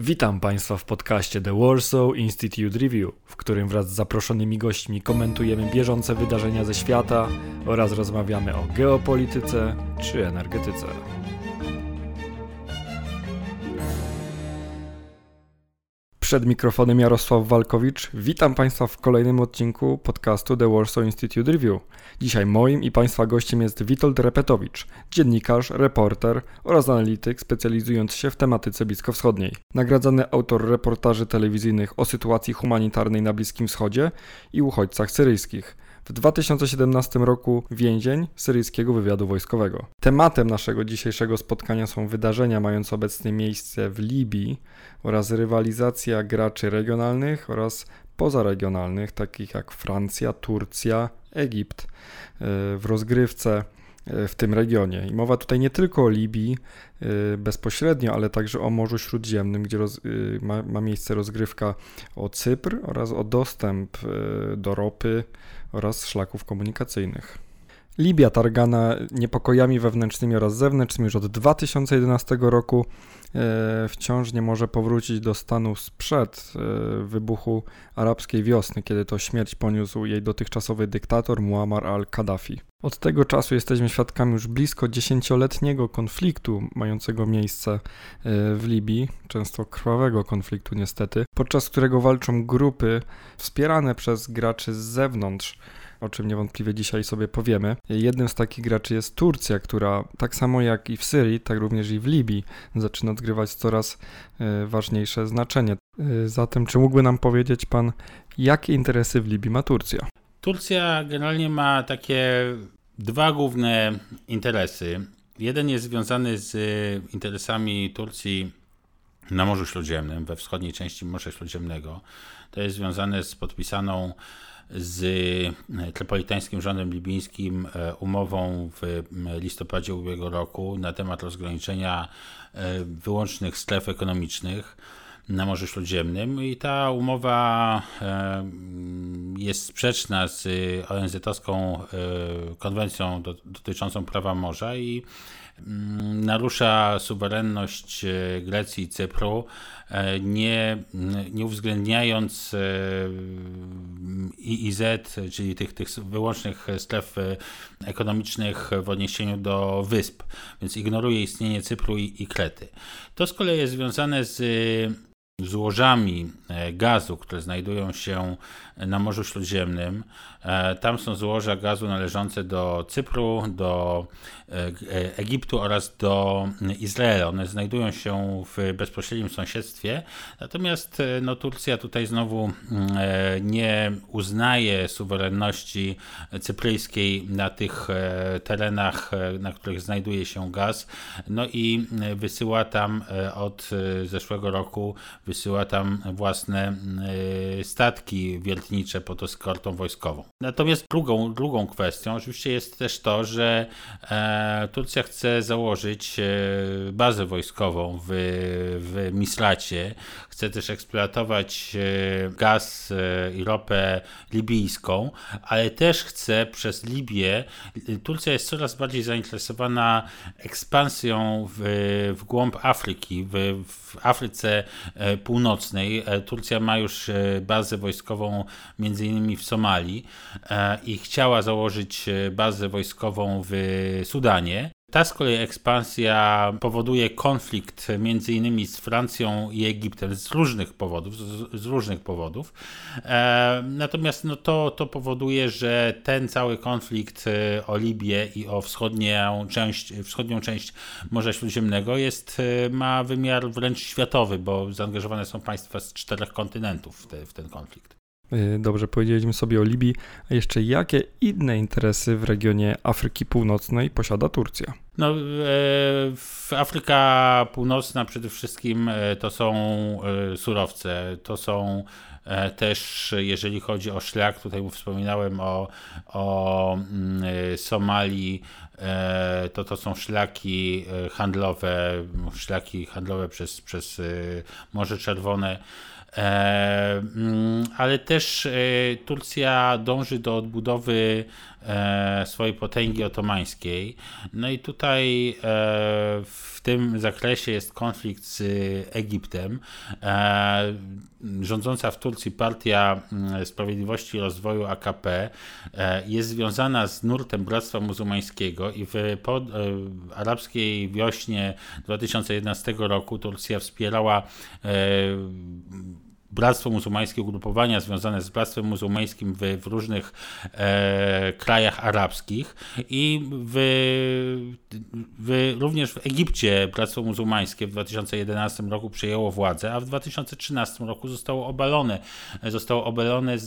Witam Państwa w podcaście The Warsaw Institute Review, w którym wraz z zaproszonymi gośćmi komentujemy bieżące wydarzenia ze świata oraz rozmawiamy o geopolityce czy energetyce. Przed mikrofonem Jarosław Walkowicz. Witam Państwa w kolejnym odcinku podcastu The Warsaw Institute Review. Dzisiaj moim i Państwa gościem jest Witold Repetowicz, dziennikarz, reporter oraz analityk specjalizujący się w tematyce bliskowschodniej. Nagradzany autor reportaży telewizyjnych o sytuacji humanitarnej na Bliskim Wschodzie i uchodźcach syryjskich. W 2017 roku więzień syryjskiego wywiadu wojskowego. Tematem naszego dzisiejszego spotkania są wydarzenia mające obecnie miejsce w Libii oraz rywalizacja graczy regionalnych oraz pozaregionalnych, takich jak Francja, Turcja, Egipt e, w rozgrywce w tym regionie. I mowa tutaj nie tylko o Libii e, bezpośrednio, ale także o Morzu Śródziemnym, gdzie roz, ma, ma, miejsce rozgrywka o Cypr oraz o dostęp do ropy oraz szlaków komunikacyjnych. Libia targana niepokojami wewnętrznymi oraz zewnętrznymi już od 2011 roku E, wciąż nie może powrócić do stanu sprzed e, wybuchu arabskiej wiosny, kiedy to śmierć poniósł jej dotychczasowy dyktator Muammar al-Kaddafi. Od tego czasu jesteśmy świadkami już blisko dziesięcioletniego konfliktu mającego miejsce e, w Libii, często krwawego konfliktu niestety, podczas którego walczą grupy wspierane przez graczy z zewnątrz, o czym niewątpliwie dzisiaj sobie powiemy. Jednym z takich graczy jest Turcja, która tak samo jak i w Syrii, tak również i w Libii zaczyna odgrywać coraz e, ważniejsze znaczenie. E, zatem, czy mógłby nam powiedzieć Pan, jakie interesy w Libii ma Turcja? Turcja generalnie ma takie dwa główne interesy. Jeden jest związany z interesami Turcji na Morzu Śródziemnym, we wschodniej części Morza Śródziemnego. To jest związane z podpisaną z e, Tripolitańskim rządem libijskim e, umową w listopadzie ubiegłego roku na temat rozgraniczenia e, wyłącznych stref ekonomicznych na Morzu Śródziemnym. I ta umowa jest sprzeczna z ONZ-owską konwencją dotyczącą prawa morza i narusza suwerenność e, Grecji i Cypru, e, nie, nie uwzględniając e, IIZ, czyli tych, tych wyłącznych stref ekonomicznych w odniesieniu do wysp, więc ignoruje istnienie Cypru i, i Krety. To z kolei jest związane z złożami gazu, które znajdują się na Morzu Śródziemnym. E, tam są złoża gazu należące do Cypru, do e, Egiptu oraz do Izraela. One znajdują się w bezpośrednim sąsiedztwie. Natomiast e, no, Turcja tutaj znowu nie uznaje suwerenności cypryjskiej na tych terenach, na których znajduje się gaz. No i wysyła tam od zeszłego roku, wysyła tam własne statki wielkie lotnicze pod eskortą wojskową. Natomiast drugą, drugą kwestią. Oczywiście jest też to, że e, Turcja chce założyć e, bazę wojskową w, w Misracie, chce też eksploatować e, gaz e, i ropę libijską, ale też chce przez Libię, Turcja jest coraz bardziej zainteresowana ekspansją w, w głąb Afryki, w, w Afryce e, Północnej. Turcja ma już bazę wojskową między innymi w Somalii i chciała założyć bazę wojskową w Sudanie. Ta z kolei ekspansja powoduje konflikt między innymi z Francją i Egiptem z różnych powodów, z, z różnych powodów. E, natomiast no to, to powoduje, że ten cały konflikt e, o Libię i o wschodnią część, wschodnią część Morza Śródziemnego jest, e, ma wymiar wręcz światowy, bo zaangażowane są państwa z czterech kontynentów w, te, w ten konflikt. Y, dobrze powiedzieliśmy sobie o Libii, a jeszcze jakie inne interesy w regionie Afryki Północnej posiada Turcja? No, e, Afryka Północna przede wszystkim e, to są e, surowce, to są też, jeżeli chodzi o szlak, tutaj wspominałem o, o mm, Somalii, to to są szlaki handlowe, szlaki handlowe przez, przez Morze Czerwone. Mm, ale też Turcja dąży do odbudowy swojej potęgi otomańskiej. No i tutaj w tym zakresie jest konflikt z Egiptem. Rządząca w Turcji Partia mm, Sprawiedliwości i Rozwoju AKP jest związana z nurtem Bractwa Muzułmańskiego i w po, arabskiej wiośnie 2011 roku Turcja wspierała Bractwo Muzułmańskie, ugrupowania związane z Bractwem Muzułmańskim w, w różnych e, krajach arabskich i w, w, również w Egipcie Bractwo Muzułmańskie w 2011 roku przejęło władzę, a w 2013 roku zostało obalone. Zostało obalone,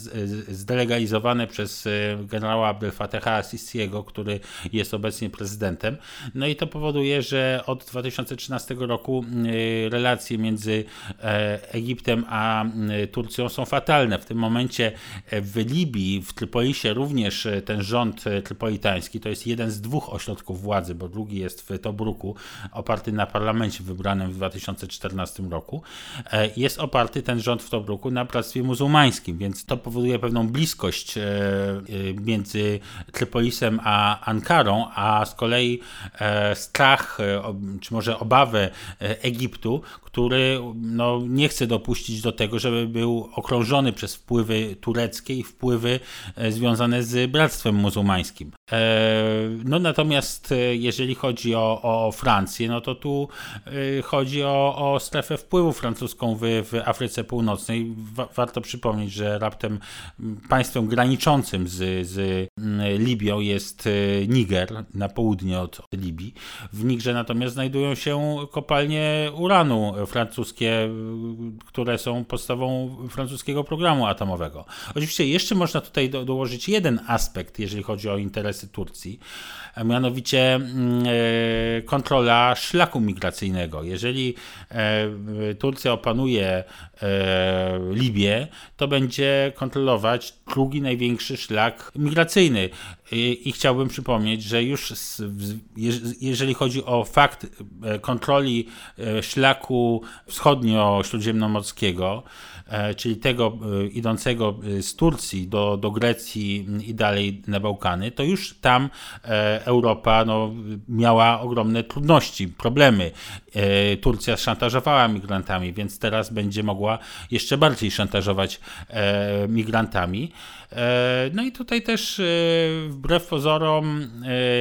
zdelegalizowane przez e, generała Abdel Fataha Assisiego, który jest obecnie prezydentem. No i to powoduje, że od 2013 roku e, relacje między e, Egiptem a Turcją są fatalne. W tym momencie e, w Libii, w Trypolisie również e, ten rząd e, trypolitański to jest jeden z dwóch ośrodków władzy, bo drugi jest w Tobruku, oparty na parlamencie wybranym w 2014 roku. Jest oparty ten rząd w Tobruku na bractwie muzułmańskim, więc to powoduje pewną bliskość między Trypolisem a Ankarą, a z kolei strach, czy może obawę Egiptu, który no, nie chce dopuścić do tego, żeby był okrążony przez wpływy tureckie i wpływy e, związane z Bractwem Muzułmańskim. E, no natomiast e, jeżeli chodzi o, o Francję, no to tu chodzi o, o strefę wpływu francuską w, w Afryce Północnej. warto przypomnieć, że raptem państwem graniczącym z, z Libią jest Niger na południe od Libii. W Nigrze natomiast znajdują się kopalnie uranu francuskie, które są podstawą francuskiego programu atomowego. Oczywiście jeszcze można tutaj do, dołożyć jeden aspekt, jeżeli chodzi o interesy Turcji, a mianowicie mm, e, kontrola szlaku migracyjnego. Jeżeli e, Turcja opanuje e, Libię, to będzie kontrolować drugi największy szlak migracyjny. I, chciałbym przypomnieć, że już jeżeli chodzi o fakt kontroli szlaku wschodnio-śródziemnomorskiego, E, czyli tego e, idącego e, z Turcji do, do Grecji i dalej na Bałkany, to już tam Europa no, miała ogromne trudności, problemy. Turcja szantażowała migrantami, więc teraz będzie mogła jeszcze bardziej szantażować migrantami. No i tutaj też wbrew pozorom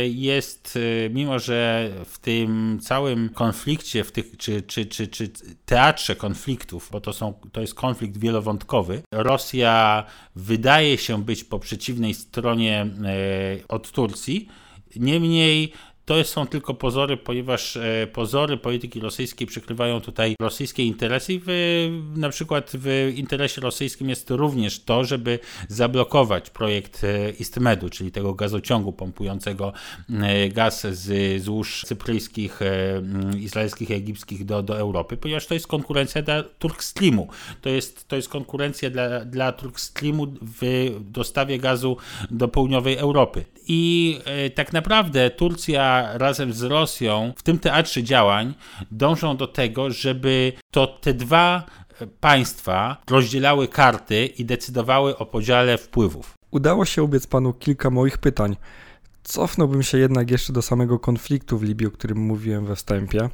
jest, mimo że w tym całym konflikcie, w tych, czy, czy, czy, czy teatrze konfliktów, bo to, są, to jest konflikt, wielowątkowy. Rosja wydaje się być po przeciwnej stronie e, od Turcji. Niemniej to są tylko pozory, ponieważ e, pozory polityki rosyjskiej przykrywają tutaj rosyjskie interesy w, na przykład w interesie rosyjskim jest również to, żeby zablokować projekt e, Istmedu, czyli tego gazociągu pompującego e, gaz z złóż cypryjskich, izraelskich i egipskich do, do Europy, ponieważ to jest konkurencja dla Turkstreamu. To jest, to jest konkurencja dla, dla Turkstreamu w dostawie gazu do południowej Europy. I tak naprawdę Turcja razem z Rosją w tym teatrze działań dążą do tego, żeby to te dwa państwa rozdzielały karty i decydowały o podziale wpływów. Udało się ubiec panu kilka moich pytań. Cofnąłbym się jednak jeszcze do samego konfliktu w Libii, o którym mówiłem we wstępie.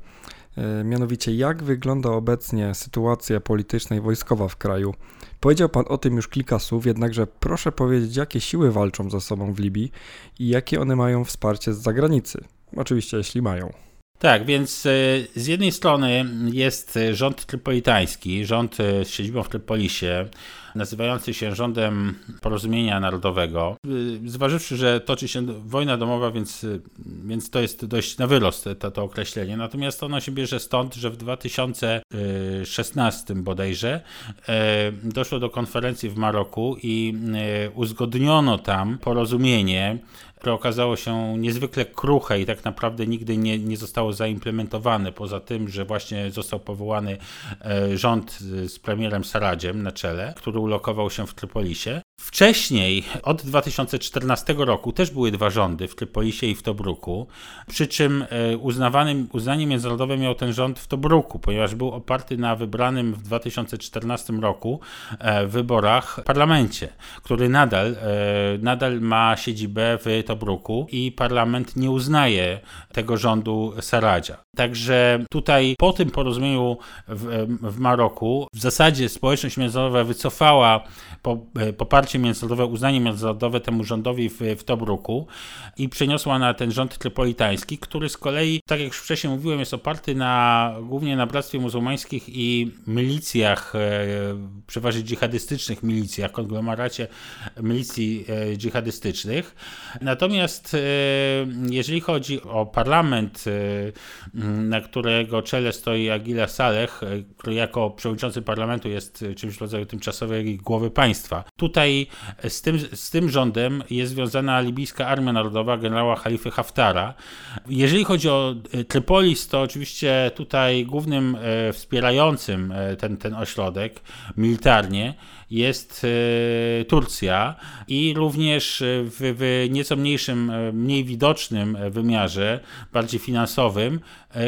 E, mianowicie, jak wygląda obecnie sytuacja polityczna i wojskowa w kraju? Powiedział Pan o tym już kilka słów, jednakże proszę powiedzieć, jakie siły walczą ze sobą w Libii i jakie one mają wsparcie z zagranicy. Oczywiście, jeśli mają. Tak, więc e, z jednej strony jest rząd trypolitański, rząd e, z siedzibą w Trypolisie, nazywający się rządem porozumienia narodowego. E, zważywszy, że toczy się wojna domowa, więc, więc to jest dość na wyrost to, to określenie. Natomiast ono się bierze stąd, że w 2016 bodajże doszło do konferencji w Maroku i uzgodniono tam porozumienie które okazało się niezwykle kruche i tak naprawdę nigdy nie, nie zostało zaimplementowane, poza tym, że właśnie został powołany e, rząd z premierem Saradziem na czele, który ulokował się w Trypolisie. Wcześniej, od 2014 roku, też były dwa rządy w Trypolisie i w Tobruku, przy czym e, uznawanym, uznanie międzynarodowe miał ten rząd w Tobruku, ponieważ był oparty na wybranym w 2014 roku e, wyborach parlamencie, który nadal, e, nadal ma siedzibę w Tobruku i parlament nie uznaje tego rządu Saradzia. Także tutaj po tym porozumieniu w, w Maroku w zasadzie społeczność międzynarodowa wycofała poparcie międzynarodowe, uznanie międzynarodowe temu rządowi w, w Tobruku i przeniosła na ten rząd trypolitański, który z kolei, tak jak już wcześniej mówiłem, jest oparty na, głównie na Bractwie Muzułmańskich i milicjach, e, przeważnie dżihadystycznych milicjach, konglomeracie milicji e, dżihadystycznych. Natomiast e, jeżeli chodzi o parlament, e, na którego czele stoi Agila Saleh, e, który jako przewodniczący parlamentu jest czymś w rodzaju tymczasowej głowy państwa. Tutaj z tym, z tym rządem jest związana libijska Armia Narodowa generała Halify Haftara. Jeżeli chodzi o Trypolis, to oczywiście tutaj głównym wspierającym ten, ten ośrodek militarnie jest Turcja i również w, w nieco mniejszym, mniej widocznym wymiarze, bardziej finansowym,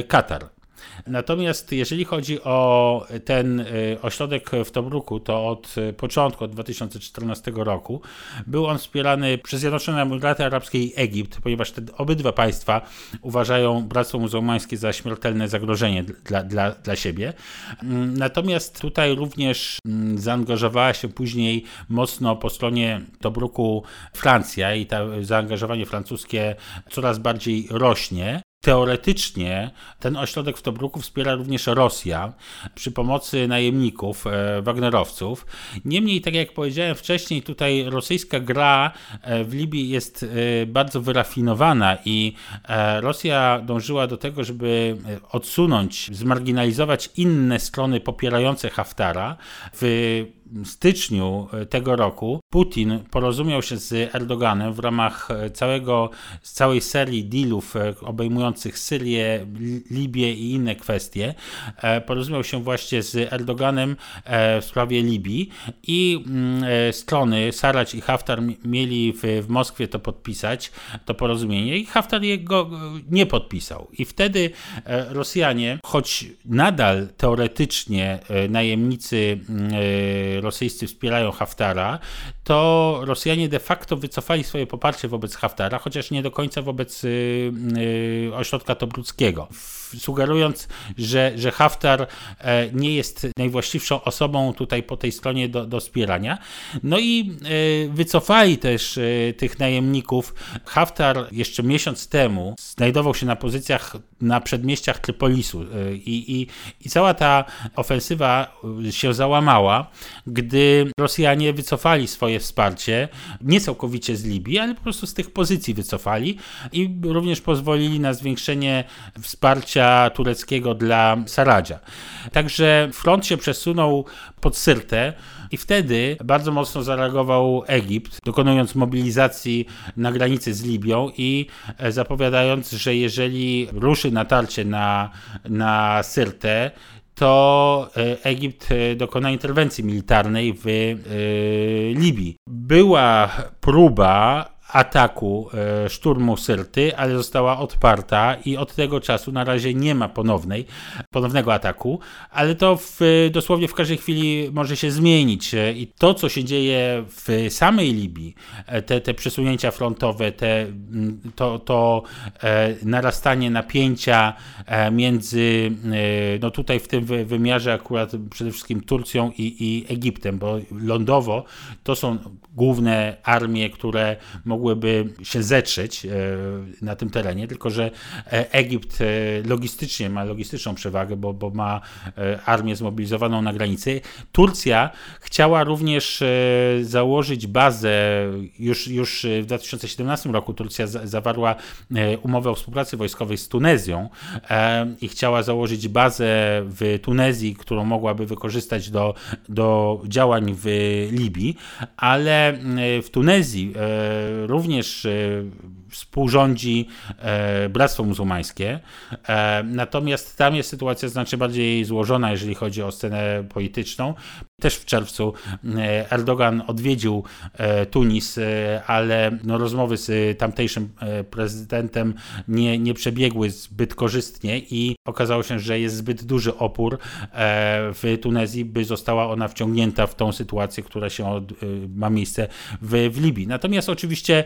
Katar. Natomiast jeżeli chodzi o ten y, ośrodek w Tobruku, to od początku, od 2014 roku, był on wspierany przez Zjednoczone Emiraty Arabskie i Egipt, ponieważ te obydwa państwa uważają Bractwo Muzułmańskie za śmiertelne zagrożenie dla, dla, dla siebie. Mm, natomiast tutaj również mm, zaangażowała się później mocno po stronie Tobruku Francja i to zaangażowanie francuskie coraz bardziej rośnie. Teoretycznie ten ośrodek w Tobruku wspiera również Rosja przy pomocy najemników, e, Wagnerowców. Niemniej, tak jak powiedziałem wcześniej, tutaj rosyjska gra e, w Libii jest e, bardzo wyrafinowana i Rosja dążyła do tego, żeby odsunąć, zmarginalizować inne strony popierające Haftara w styczniu e, tego roku Putin porozumiał się z Erdoganem w ramach e, całego, całej serii dealów e, obejmujących Syrię, Libię i inne kwestie. Porozumiał się właśnie z Erdoganem w sprawie Libii i mm, strony Sarać i Haftar mieli w, Moskwie to podpisać, to porozumienie i Haftar jego nie podpisał. I wtedy Rosjanie, choć nadal teoretycznie najemnicy mm, rosyjscy wspierają Haftara, to Rosjanie de facto wycofali swoje poparcie wobec Haftara, chociaż nie do końca wobec y, y, ośrodka Tobruckiego, sugerując, że, że Haftar e, nie jest najwłaściwszą osobą tutaj po tej stronie do, do wspierania. No i e, wycofali też e, tych najemników. Haftar jeszcze miesiąc temu znajdował się na pozycjach na przedmieściach Trypolisu i, i, i cała ta ofensywa się załamała, gdy Rosjanie wycofali swoje wsparcie, nie całkowicie z Libii, ale po prostu z tych pozycji wycofali i również pozwolili na zwiększenie wsparcia tureckiego dla Saradzia. Także front się przesunął pod Syrtę i wtedy bardzo mocno zareagował Egipt, dokonując mobilizacji na granicy z Libią i zapowiadając, że jeżeli ruszy natarcie na, na Syrtę, to e, Egipt e, dokona interwencji militarnej w e, Libii. Była próba ataku e, szturmu Syrty, ale została odparta i od tego czasu na razie nie ma ponownej, ponownego ataku, ale to w, dosłownie w każdej chwili może się zmienić. E, i to, co się dzieje w samej Libii, e, te, te przesunięcia frontowe, te, to, to narastanie napięcia między, no tutaj w tym wymiarze akurat przede wszystkim Turcją i, i Egiptem, bo lądowo to są główne armie, które mogą mogłyby się zetrzeć e, na tym terenie, tylko że e, Egipt e, logistycznie ma logistyczną przewagę, bo, bo ma armię zmobilizowaną na granicy. Turcja chciała również założyć bazę, już, już w 2017 roku Turcja zawarła umowę o współpracy wojskowej z Tunezją i chciała założyć bazę w Tunezji, którą mogłaby wykorzystać do, do działań w Libii, ale w Tunezji również e, współrządzi e, Bractwo Muzułmańskie. E, natomiast tam jest sytuacja znacznie bardziej złożona, jeżeli chodzi o scenę polityczną, Też w czerwcu e, Erdogan odwiedził e, Tunis, e, ale no rozmowy z tamtejszym prezydentem nie, nie przebiegły zbyt korzystnie i okazało się, że jest zbyt duży opór w Tunezji, by została ona wciągnięta w tą sytuację, która się od, ma miejsce w, w Libii. Natomiast oczywiście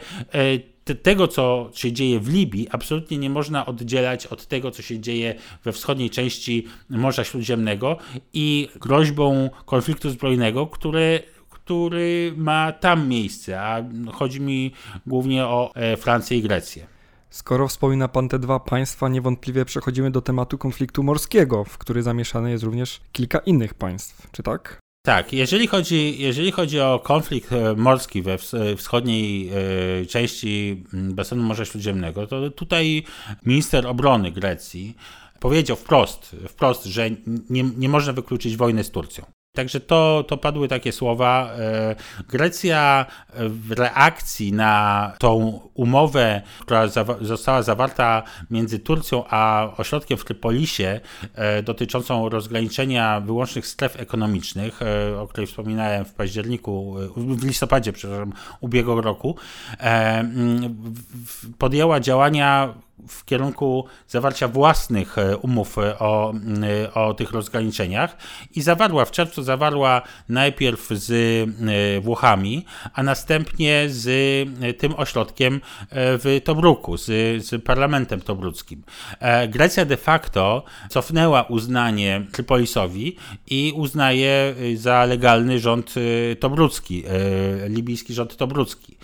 tego, co się dzieje w Libii, absolutnie nie można oddzielać od tego, co się dzieje we wschodniej części Morza Śródziemnego i groźbą konfliktu zbrojnego, który który ma tam miejsce, a chodzi mi głównie o e, Francję i Grecję. Skoro wspomina Pan te dwa państwa, niewątpliwie przechodzimy do tematu konfliktu morskiego, w który zamieszane jest również kilka innych państw, czy tak? Tak, jeżeli chodzi, jeżeli chodzi o konflikt e, morski we wschodniej e, części basenu Morza Śródziemnego, to tutaj minister obrony Grecji powiedział wprost, wprost że nie, nie można wykluczyć wojny z Turcją. Także to, to padły takie słowa. E, Grecja w reakcji na tą umowę, która została zawarta między Turcją a ośrodkiem w Trypolisie e, dotyczącą rozgraniczenia wyłącznych stref ekonomicznych, e, o której wspominałem w październiku, w listopadzie, przepraszam, ubiegłego roku, podjęła działania w kierunku zawarcia własnych e, umów e, o, e, o tych rozgraniczeniach i zawarła w czerwcu zawarła najpierw z Włochami, a następnie z tym ośrodkiem w Tobruku, z, z parlamentem tobruckim. Grecja de facto cofnęła uznanie Trypolisowi i uznaje za legalny rząd tobrucki, libijski rząd tobrucki.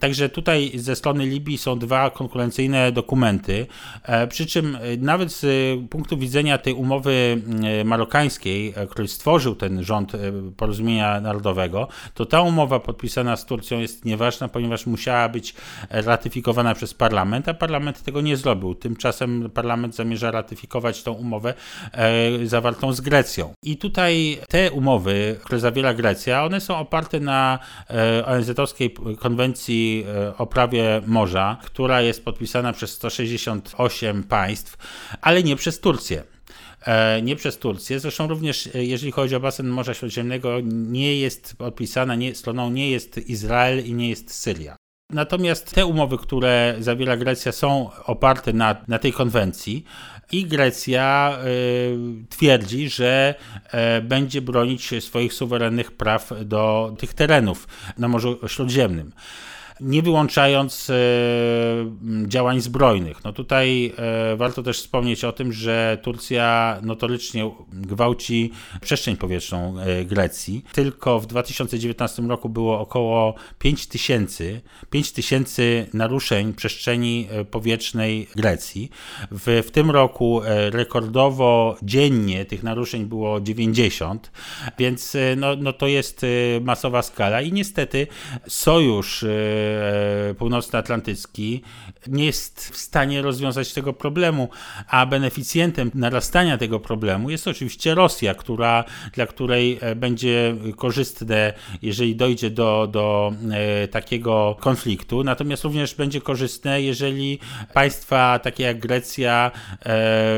Także tutaj ze strony Libii są dwa konkurencyjne dokumenty, e, przy czym e, nawet z punktu widzenia tej umowy e, marokańskiej, który stworzył ten rząd porozumienia narodowego, to ta umowa podpisana z Turcją jest nieważna, ponieważ musiała być ratyfikowana przez parlament, a parlament tego nie zrobił. Tymczasem parlament zamierza ratyfikować tą umowę zawartą z Grecją. I tutaj te umowy, które zawiera Grecja, one są oparte na ONZ-owskiej konwencji o prawie morza, która jest podpisana przez 168 państw, ale nie przez Turcję e, nie przez Turcję. Zresztą również e, jeżeli chodzi o basen Morza Śródziemnego, nie jest podpisana, nie, stroną nie jest Izrael i nie jest Syria. Natomiast te umowy, które zawiera Grecja, są oparte na, na tej konwencji i Grecja y, twierdzi, że y, będzie bronić swoich suwerennych praw do tych terenów na Morzu Śródziemnym nie wyłączając e, działań zbrojnych. No tutaj e, warto też wspomnieć o tym, że Turcja notorycznie gwałci przestrzeń powietrzną e, Grecji. Tylko w 2019 roku było około 5 tysięcy, 5 tysięcy naruszeń przestrzeni powietrznej Grecji. W, w tym roku rekordowo dziennie tych naruszeń było 90, więc no, no to jest masowa skala i niestety sojusz północnoatlantycki nie jest w stanie rozwiązać tego problemu, a beneficjentem narastania tego problemu jest oczywiście Rosja, która, dla której e, będzie korzystne, jeżeli dojdzie do, do e, takiego konfliktu, natomiast również będzie korzystne, jeżeli państwa takie jak Grecja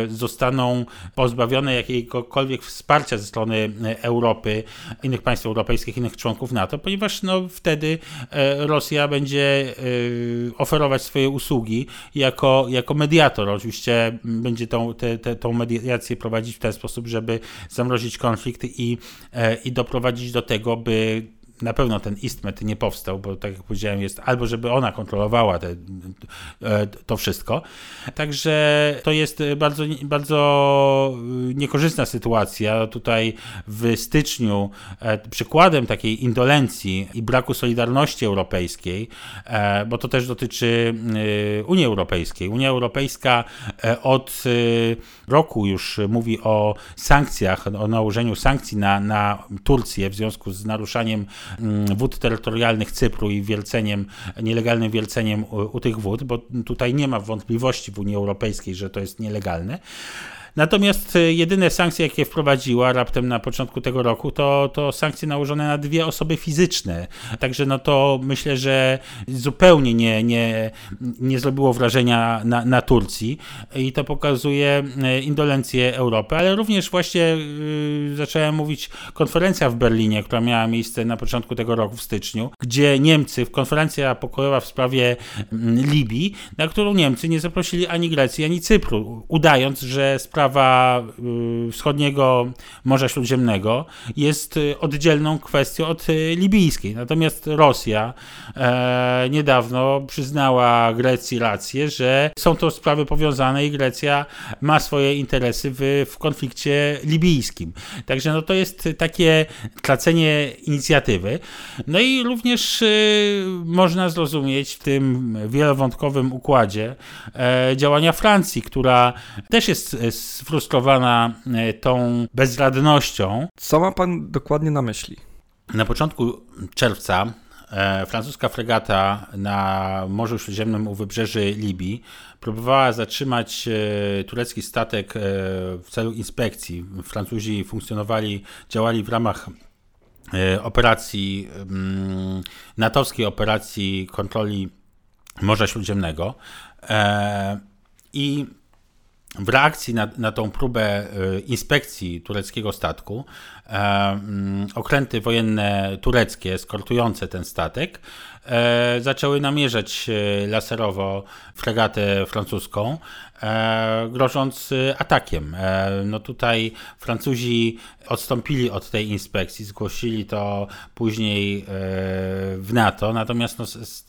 zostaną pozbawione jakiegokolwiek wsparcia ze strony Europy, innych państw europejskich, innych członków NATO, ponieważ no, wtedy Rosja będzie będzie y, oferować swoje usługi jako, jako mediator. Oczywiście będzie tą, te, te, tą mediację prowadzić w ten sposób, żeby zamrozić konflikt i, e, i doprowadzić do tego, by na pewno ten istmet nie powstał, bo tak jak powiedziałem, jest albo żeby ona kontrolowała te, e, to wszystko. Także to jest bardzo, bardzo niekorzystna sytuacja. Tutaj w styczniu e, przykładem takiej indolencji i braku solidarności europejskiej, e, bo to też dotyczy Unii Europejskiej. Unia Europejska od roku już mówi o sankcjach, o nałożeniu sankcji na, na Turcję w związku z naruszaniem wód terytorialnych Cypru i wielceniem, nielegalnym wielceniem u, u tych wód, bo tutaj nie ma wątpliwości w Unii Europejskiej, że to jest nielegalne. Natomiast e, jedyne sankcje, jakie wprowadziła raptem na początku tego roku, to, to sankcje nałożone na dwie osoby fizyczne. Także no to myślę, że zupełnie nie, nie, nie zrobiło wrażenia na, na Turcji i to pokazuje e, indolencję Europy, ale również właśnie yy, zacząłem mówić konferencja w Berlinie, która miała miejsce na początku tego roku w styczniu, gdzie Niemcy, konferencja pokojowa w sprawie mm, Libii, na którą Niemcy nie zaprosili ani Grecji, ani Cypru, udając, że sprawa yy, wschodniego Morza Śródziemnego jest y, oddzielną kwestią od y, libijskiej. Natomiast Rosja e, niedawno przyznała Grecji rację, że są to sprawy powiązane i Grecja ma swoje interesy w, w konflikcie libijskim. Także no to jest takie tracenie inicjatywy. No i również y, można zrozumieć w tym wielowątkowym układzie e, działania Francji, która też jest sfrustrowana e, tą bezradnością. Co ma pan dokładnie na myśli? Na początku czerwca e, francuska fregata na Morzu Śródziemnym u wybrzeży Libii próbowała zatrzymać e, turecki statek w celu inspekcji. Francuzi funkcjonowali, działali w ramach operacji, mm, natowskiej operacji kontroli Morza Śródziemnego. I w reakcji na, na tą próbę e, inspekcji tureckiego statku, e, mm, okręty wojenne tureckie eskortujące ten statek e, zaczęły namierzać laserowo fregatę francuską, grożąc atakiem. No tutaj Francuzi odstąpili od tej inspekcji, zgłosili to później w NATO, natomiast no,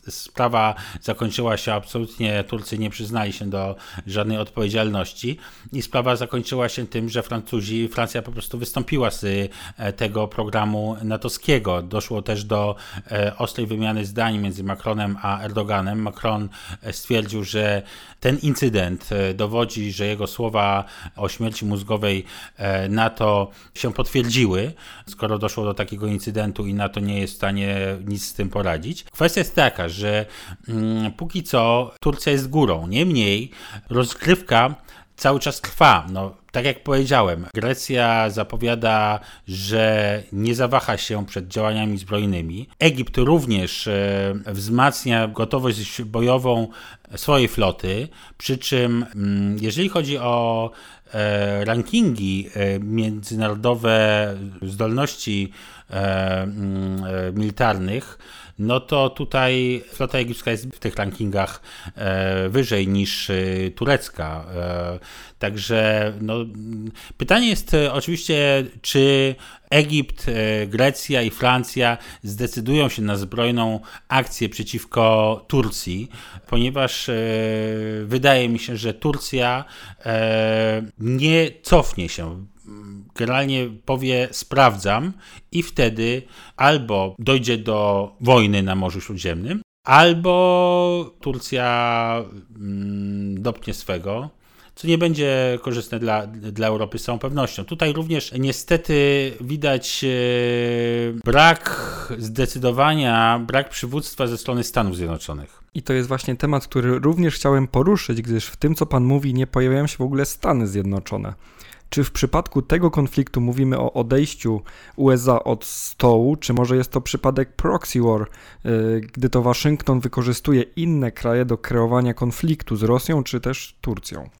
sprawa zakończyła się absolutnie, Turcy nie przyznali się do żadnej odpowiedzialności i sprawa zakończyła się tym, że Francuzi, Francja po prostu wystąpiła z tego programu natowskiego. Doszło też do ostrej wymiany zdań między Macronem a Erdoganem. Macron stwierdził, że ten incydent dowodzi, że jego słowa o śmierci mózgowej NATO się potwierdziły, skoro doszło do takiego incydentu i NATO nie jest w stanie nic z tym poradzić. Kwestia jest taka, że mm, póki co Turcja jest górą. Niemniej rozgrywka cały czas trwa. No, tak jak powiedziałem, Grecja zapowiada, że nie zawaha się przed działaniami zbrojnymi. Egipt również e, wzmacnia gotowość bojową swojej floty, przy czym mm, jeżeli chodzi o e, rankingi e, międzynarodowe zdolności militarnych, no to tutaj flota egipska jest w tych rankingach e, wyżej niż e, turecka. E, także no, pytanie jest oczywiście, czy Egipt, Grecja i Francja zdecydują się na zbrojną akcję przeciwko Turcji, ponieważ wydaje mi się, że Turcja nie cofnie się generalnie powie sprawdzam i wtedy albo dojdzie do wojny na Morzu Śródziemnym, albo Turcja mm, dopnie swego, co nie będzie korzystne dla, dla Europy z całą pewnością. Tutaj również niestety widać e, brak zdecydowania, brak przywództwa ze strony Stanów Zjednoczonych. I to jest właśnie temat, który również chciałem poruszyć, gdyż w tym, co pan mówi, nie pojawiają się w ogóle Stany Zjednoczone. Czy w przypadku tego konfliktu mówimy o odejściu USA od stołu, czy może jest to przypadek proxy war, y, gdy to Waszyngton wykorzystuje inne kraje do kreowania konfliktu z Rosją czy też Turcją?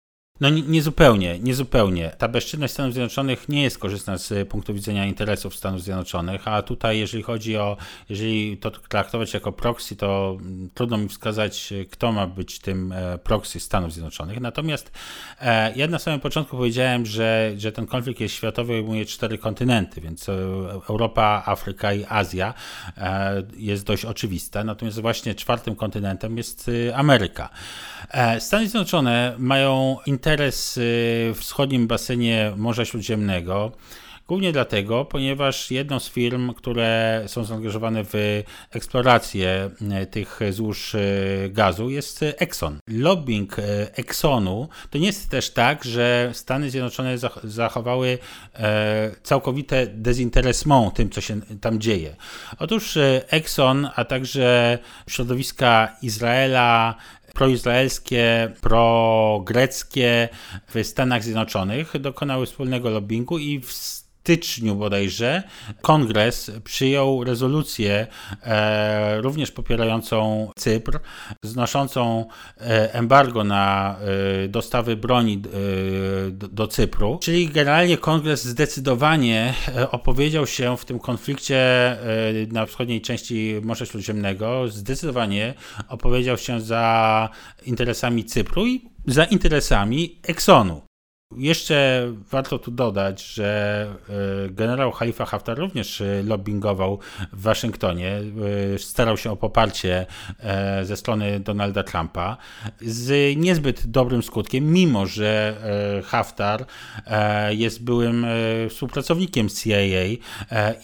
No niezupełnie, nie zupełnie. Ta bezczynność Stanów Zjednoczonych nie jest korzystna z punktu widzenia interesów Stanów Zjednoczonych, a tutaj jeżeli chodzi o, jeżeli to traktować jako proxy, to trudno mi wskazać, kto ma być tym e, proxy Stanów Zjednoczonych. Natomiast e, ja na samym początku powiedziałem, że, że ten konflikt jest światowy, obejmuje cztery kontynenty, więc e, Europa, Afryka i Azja jest dość oczywista. Natomiast właśnie czwartym kontynentem jest Ameryka. Stany Zjednoczone mają interes w wschodnim basenie Morza Śródziemnego. Głównie dlatego, ponieważ jedną z firm, które są zaangażowane w eksplorację e, tych złóż e, gazu jest Exxon. Lobbying e, Exxonu to nie jest też tak, że Stany Zjednoczone zachowały całkowite dezinteresment tym, co się tam dzieje. Otóż Exxon, a także środowiska Izraela, proizraelskie, progreckie w Stanach Zjednoczonych dokonały wspólnego lobbingu i w styczniu bodajże kongres przyjął rezolucję e, również popierającą Cypr, znoszącą e, embargo na e, dostawy broni e, do, do, Cypru. Czyli generalnie kongres zdecydowanie e, opowiedział się w tym konflikcie e, na wschodniej części Morza Śródziemnego, zdecydowanie opowiedział się za interesami Cypru i za interesami Exxonu. Jeszcze warto tu dodać, że e, generał Khalifa Haftar również e, lobbyingował w Waszyngtonie, e, starał się o poparcie ze strony Donalda Trumpa z niezbyt dobrym skutkiem, mimo że Haftar jest byłym współpracownikiem CIA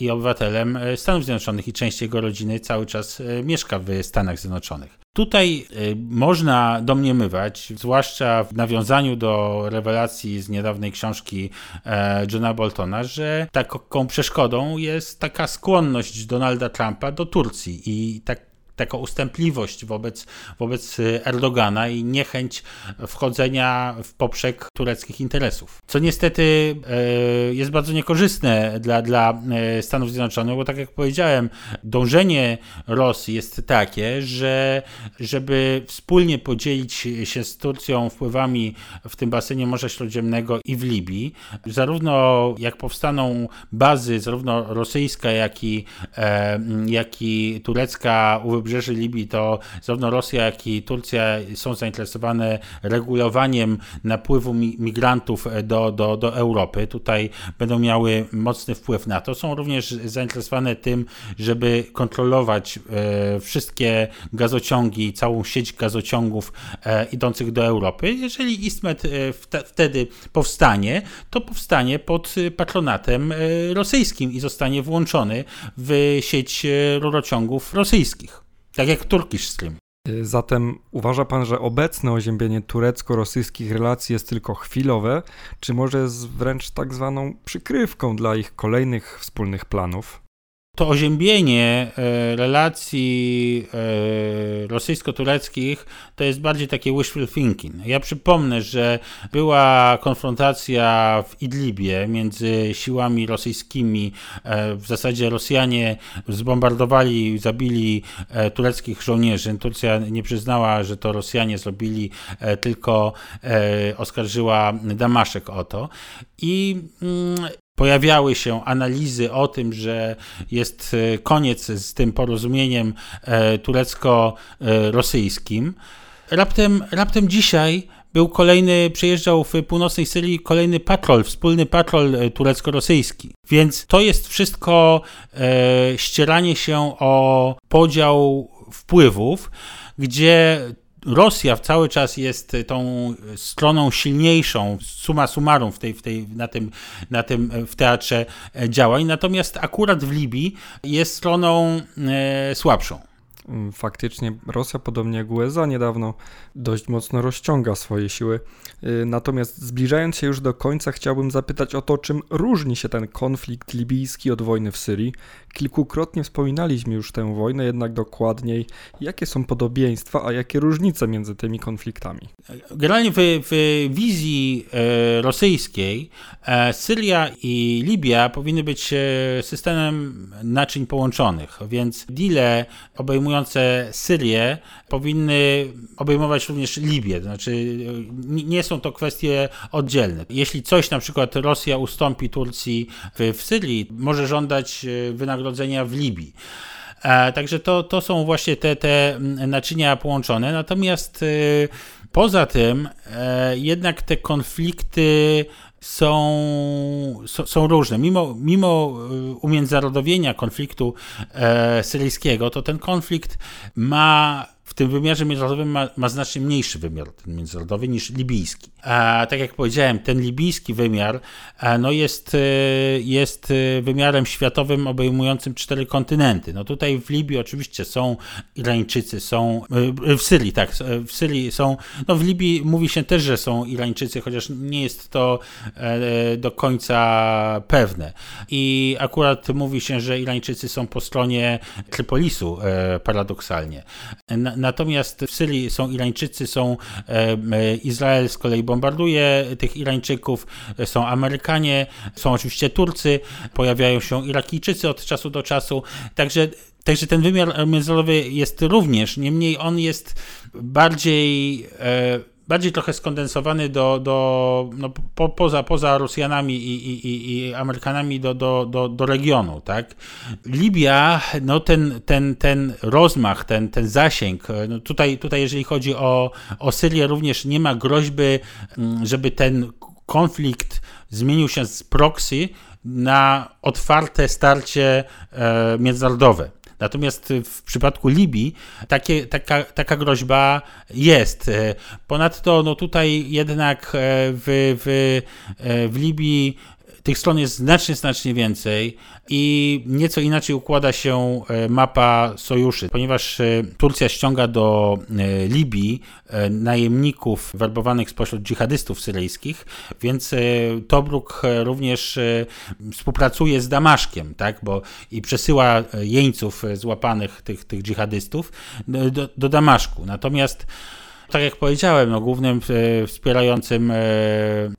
i obywatelem Stanów Zjednoczonych i część jego rodziny cały czas mieszka w Stanach Zjednoczonych. Tutaj y, można domniemywać, zwłaszcza w nawiązaniu do rewelacji z niedawnej książki e, Johna Boltona, że taką przeszkodą jest taka skłonność Donalda Trumpa do Turcji i tak taką ustępliwość wobec, wobec Erdogana i niechęć wchodzenia w poprzek tureckich interesów. Co niestety e, jest bardzo niekorzystne dla, dla e, Stanów Zjednoczonych, bo tak jak powiedziałem, dążenie Rosji jest takie, że żeby wspólnie podzielić się z Turcją wpływami w tym basenie Morza Śródziemnego i w Libii, zarówno jak powstaną bazy, zarówno rosyjska, jak i, e, jak i turecka u wybrzeży Libii, to zarówno Rosja, jak i Turcja są zainteresowane regulowaniem napływu migrantów do, do, do Europy. Tutaj będą miały mocny wpływ na to. Są również zainteresowane tym, żeby kontrolować e, wszystkie gazociągi, całą sieć gazociągów e, idących do Europy. Jeżeli Istmet e, wtedy powstanie, to powstanie pod patronatem rosyjskim i zostanie włączony w sieć rurociągów rosyjskich. Tak jak Turkish Stream. Y, zatem uważa pan, że obecne oziębienie turecko-rosyjskich relacji jest tylko chwilowe, czy może jest wręcz tak zwaną przykrywką dla ich kolejnych wspólnych planów? To oziębienie e, relacji e, rosyjsko-tureckich to jest bardziej takie wishful thinking. Ja przypomnę, że była konfrontacja w Idlibie między siłami rosyjskimi. E, w zasadzie Rosjanie zbombardowali, zabili tureckich żołnierzy. Turcja nie przyznała, że to Rosjanie zrobili, tylko oskarżyła Damaszek o to. I mm, pojawiały się analizy o tym, że jest e, koniec z tym porozumieniem e, turecko-rosyjskim. Raptem, raptem dzisiaj był kolejny, przyjeżdżał w północnej Syrii kolejny patrol, wspólny patrol e, turecko-rosyjski. Więc to jest wszystko e, ścieranie się o podział wpływów, gdzie Rosja cały czas jest tą stroną silniejszą, suma summarum w tej, w tej, na, tym, na tym w teatrze działań, natomiast akurat w Libii jest stroną e, słabszą. Mm, faktycznie Rosja, podobnie jak USA, niedawno dość mocno rozciąga swoje siły. Y, natomiast zbliżając się już do końca, chciałbym zapytać o to, czym różni się ten konflikt libijski od wojny w Syrii. Kilkukrotnie wspominaliśmy już tę wojnę, jednak dokładniej, jakie są podobieństwa, a jakie różnice między tymi konfliktami. Generalnie w, w wizji e, rosyjskiej e, Syria i Libia powinny być e, systemem naczyń połączonych, więc deale obejmujące Syrię powinny obejmować również Libię, to znaczy nie są to kwestie oddzielne. Jeśli coś na przykład Rosja ustąpi Turcji w, w Syrii, może żądać wynagrodzenia wynagrodzenia w Libii. E, także to, to są właśnie te, te naczynia połączone. Natomiast e, poza tym e, jednak te konflikty są, są, są, różne. Mimo, mimo umiędzynarodowienia konfliktu syryjskiego, to ten konflikt ma w tym wymiarze międzynarodowym ma, ma, znacznie mniejszy wymiar ten międzynarodowy niż libijski. A tak jak powiedziałem, ten libijski wymiar no jest, e, jest e, wymiarem światowym obejmującym cztery kontynenty. No tutaj w Libii oczywiście są Irańczycy, są e, w Syrii, tak, w Syrii są, no w Libii mówi się też, że są Irańczycy, chociaż nie jest to do końca pewne. I akurat mówi się, że Irańczycy są po stronie Trypolisu paradoksalnie natomiast w Syrii są Irańczycy, są Izrael z kolei bombarduje tych Irańczyków, są Amerykanie, są oczywiście Turcy, pojawiają się Irakijczycy od czasu do czasu, także Także ten wymiar międzynarodowy jest również, niemniej on jest bardziej, e, bardziej trochę skondensowany do, do no, po, poza, poza Rosjanami i, i, i Amerykanami do, do, do, do regionu. Tak? Libia, no ten, ten, ten rozmach, ten, ten zasięg, no tutaj, tutaj jeżeli chodzi o, o Syrię również nie ma groźby, mm, żeby ten konflikt zmienił się z proxy na otwarte starcie e, międzynarodowe. Natomiast w przypadku Libii takie, taka, taka groźba jest. Ponadto no tutaj jednak e, w, w, e, w Libii tych stron jest znacznie, znacznie więcej i nieco inaczej układa się e, mapa sojuszy, ponieważ e, Turcja ściąga do e, Libii najemników werbowanych spośród dżihadystów syryjskich, więc Tobruk również współpracuje z Damaszkiem, tak, bo i przesyła jeńców złapanych tych, tych dżihadystów do, do Damaszku. Natomiast tak jak powiedziałem, no, głównym e, wspierającym e,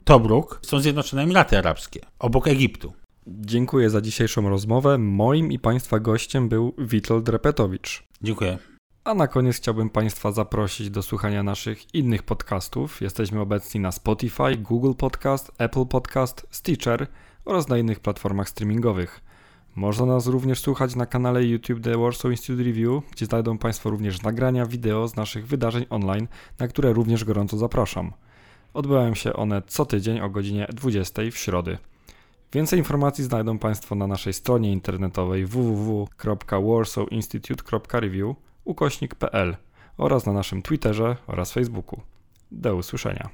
Tobruk są Zjednoczone Emiraty Arabskie, obok Egiptu. Dziękuję za dzisiejszą rozmowę. Moim i Państwa gościem był Witold Repetowicz. Dziękuję. A na koniec chciałbym Państwa zaprosić do słuchania naszych innych podcastów. Jesteśmy obecni na Spotify, Google Podcast, Apple Podcast, Stitcher oraz na innych platformach streamingowych. Można nas również słuchać na kanale YouTube The Warsaw Institute Review, gdzie znajdą Państwo również nagrania wideo z naszych wydarzeń online, na które również gorąco zapraszam. Odbywają się one co tydzień o godzinie 20 w środy. Więcej informacji znajdą Państwo na naszej stronie internetowej www.warsawinstitute.review ukośnik.pl oraz na naszym Twitterze oraz Facebooku. Do usłyszenia.